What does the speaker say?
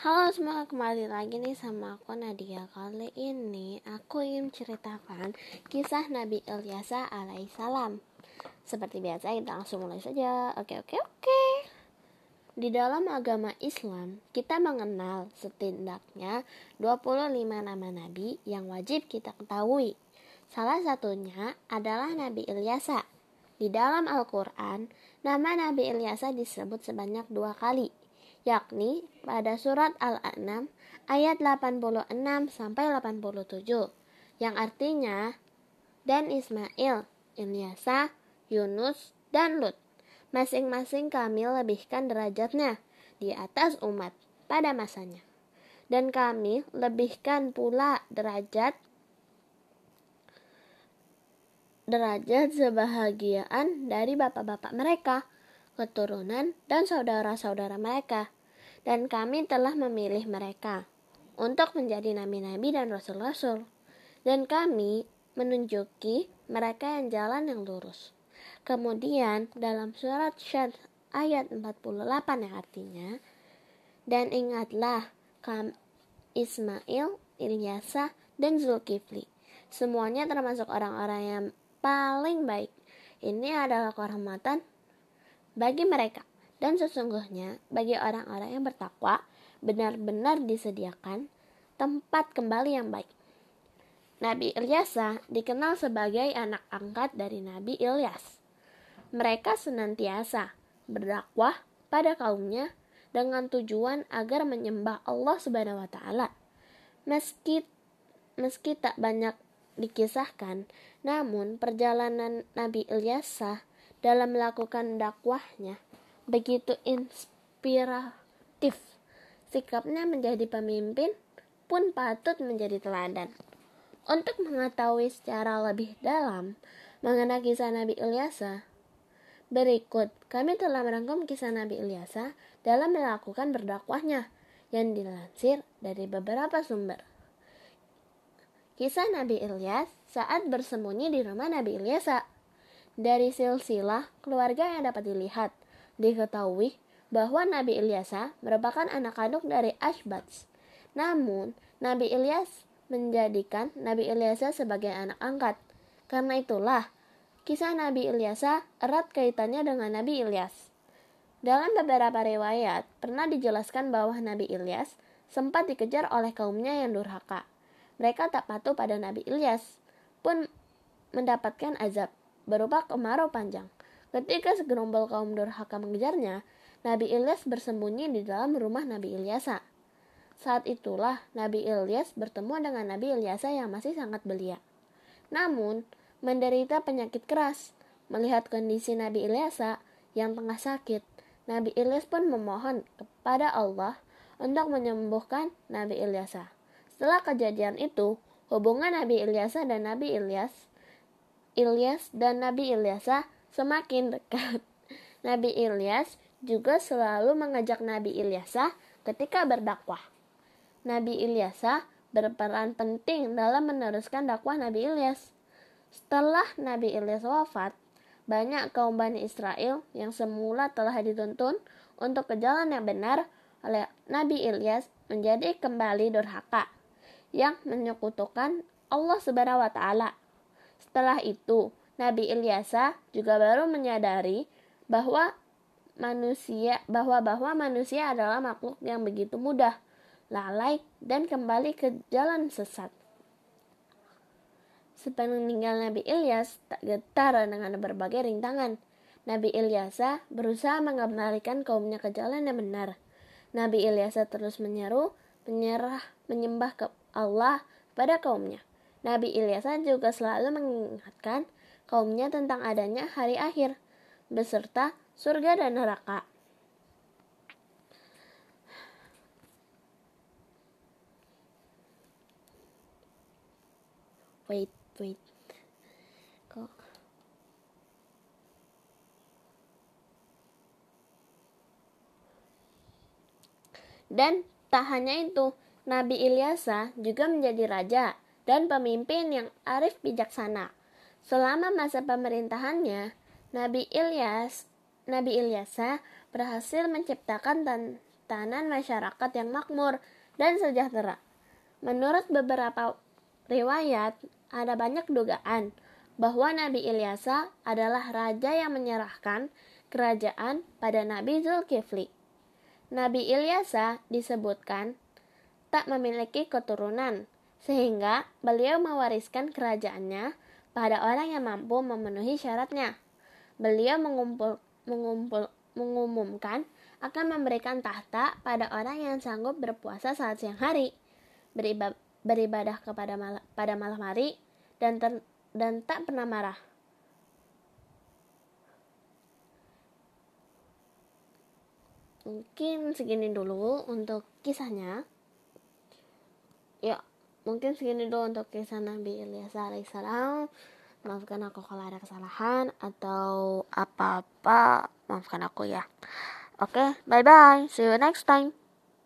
Halo semua, kembali lagi nih sama aku Nadia. Kali ini aku ingin ceritakan kisah Nabi Ilyasa alaihissalam. Seperti biasa kita langsung mulai saja. Oke oke oke. Di dalam agama Islam kita mengenal setidaknya 25 nama Nabi yang wajib kita ketahui. Salah satunya adalah Nabi Ilyasa. Di dalam Al-Quran, nama Nabi Ilyasa disebut sebanyak dua kali yakni pada surat Al-An'am ayat 86 sampai 87 yang artinya dan Ismail, Ilyasa, Yunus, dan Lut. Masing-masing kami lebihkan derajatnya di atas umat pada masanya. Dan kami lebihkan pula derajat derajat sebahagiaan dari bapak-bapak mereka keturunan, dan saudara-saudara mereka. Dan kami telah memilih mereka untuk menjadi nabi-nabi dan rasul-rasul. Dan kami menunjuki mereka yang jalan yang lurus. Kemudian dalam surat Syad ayat 48 yang artinya dan ingatlah kam Ismail, Ilyasa, dan Zulkifli. Semuanya termasuk orang-orang yang paling baik. Ini adalah kehormatan bagi mereka. Dan sesungguhnya bagi orang-orang yang bertakwa benar-benar disediakan tempat kembali yang baik. Nabi Ilyasa dikenal sebagai anak angkat dari Nabi Ilyas. Mereka senantiasa berdakwah pada kaumnya dengan tujuan agar menyembah Allah Subhanahu wa taala. Meski meski tak banyak dikisahkan, namun perjalanan Nabi Ilyasa dalam melakukan dakwahnya begitu inspiratif. Sikapnya menjadi pemimpin pun patut menjadi teladan. Untuk mengetahui secara lebih dalam mengenai kisah Nabi Ilyasa, berikut kami telah merangkum kisah Nabi Ilyasa dalam melakukan berdakwahnya yang dilansir dari beberapa sumber. Kisah Nabi Ilyas saat bersembunyi di rumah Nabi Ilyasa dari silsilah keluarga yang dapat dilihat, diketahui bahwa Nabi Ilyasa merupakan anak kandung dari Ashbats. Namun, Nabi Ilyas menjadikan Nabi Ilyasa sebagai anak angkat. Karena itulah, kisah Nabi Ilyasa erat kaitannya dengan Nabi Ilyas. Dalam beberapa riwayat, pernah dijelaskan bahwa Nabi Ilyas sempat dikejar oleh kaumnya yang durhaka. Mereka tak patuh pada Nabi Ilyas, pun mendapatkan azab berupa kemarau panjang. Ketika segerombol kaum durhaka mengejarnya, Nabi Ilyas bersembunyi di dalam rumah Nabi Ilyasa. Saat itulah Nabi Ilyas bertemu dengan Nabi Ilyasa yang masih sangat belia. Namun, menderita penyakit keras. Melihat kondisi Nabi Ilyasa yang tengah sakit, Nabi Ilyas pun memohon kepada Allah untuk menyembuhkan Nabi Ilyasa. Setelah kejadian itu, hubungan Nabi Ilyasa dan Nabi Ilyas Ilyas dan Nabi Ilyasa semakin dekat. Nabi Ilyas juga selalu mengajak Nabi Ilyasa ketika berdakwah. Nabi Ilyasa berperan penting dalam meneruskan dakwah Nabi Ilyas. Setelah Nabi Ilyas wafat, banyak kaum Bani Israel yang semula telah dituntun untuk ke jalan yang benar oleh Nabi Ilyas menjadi kembali durhaka yang menyekutukan Allah Subhanahu wa taala setelah itu, Nabi Ilyasa juga baru menyadari bahwa manusia bahwa bahwa manusia adalah makhluk yang begitu mudah lalai dan kembali ke jalan sesat. Sepeninggal Nabi Ilyas tak getar dengan berbagai rintangan. Nabi Ilyasa berusaha mengembalikan kaumnya ke jalan yang benar. Nabi Ilyasa terus menyeru, menyerah, menyembah ke Allah pada kaumnya. Nabi Ilyasa juga selalu mengingatkan kaumnya tentang adanya hari akhir, beserta surga dan neraka. Wait, wait. Kok Dan tak hanya itu, Nabi Ilyasa juga menjadi raja dan pemimpin yang arif bijaksana. Selama masa pemerintahannya, Nabi Ilyas, Nabi Ilyasa berhasil menciptakan tatanan masyarakat yang makmur dan sejahtera. Menurut beberapa riwayat, ada banyak dugaan bahwa Nabi Ilyasa adalah raja yang menyerahkan kerajaan pada Nabi Zulkifli. Nabi Ilyasa disebutkan tak memiliki keturunan, sehingga beliau mewariskan kerajaannya pada orang yang mampu memenuhi syaratnya. Beliau mengumpul, mengumpul, mengumumkan akan memberikan tahta pada orang yang sanggup berpuasa saat siang hari, beribadah kepada mal, pada malam hari, dan ter, dan tak pernah marah. Mungkin segini dulu untuk kisahnya. Mungkin segini dulu untuk kisah Nabi Ilyas alaihissalam. Maafkan aku kalau ada kesalahan atau apa-apa. Maafkan aku ya. Oke, okay, bye-bye. See you next time.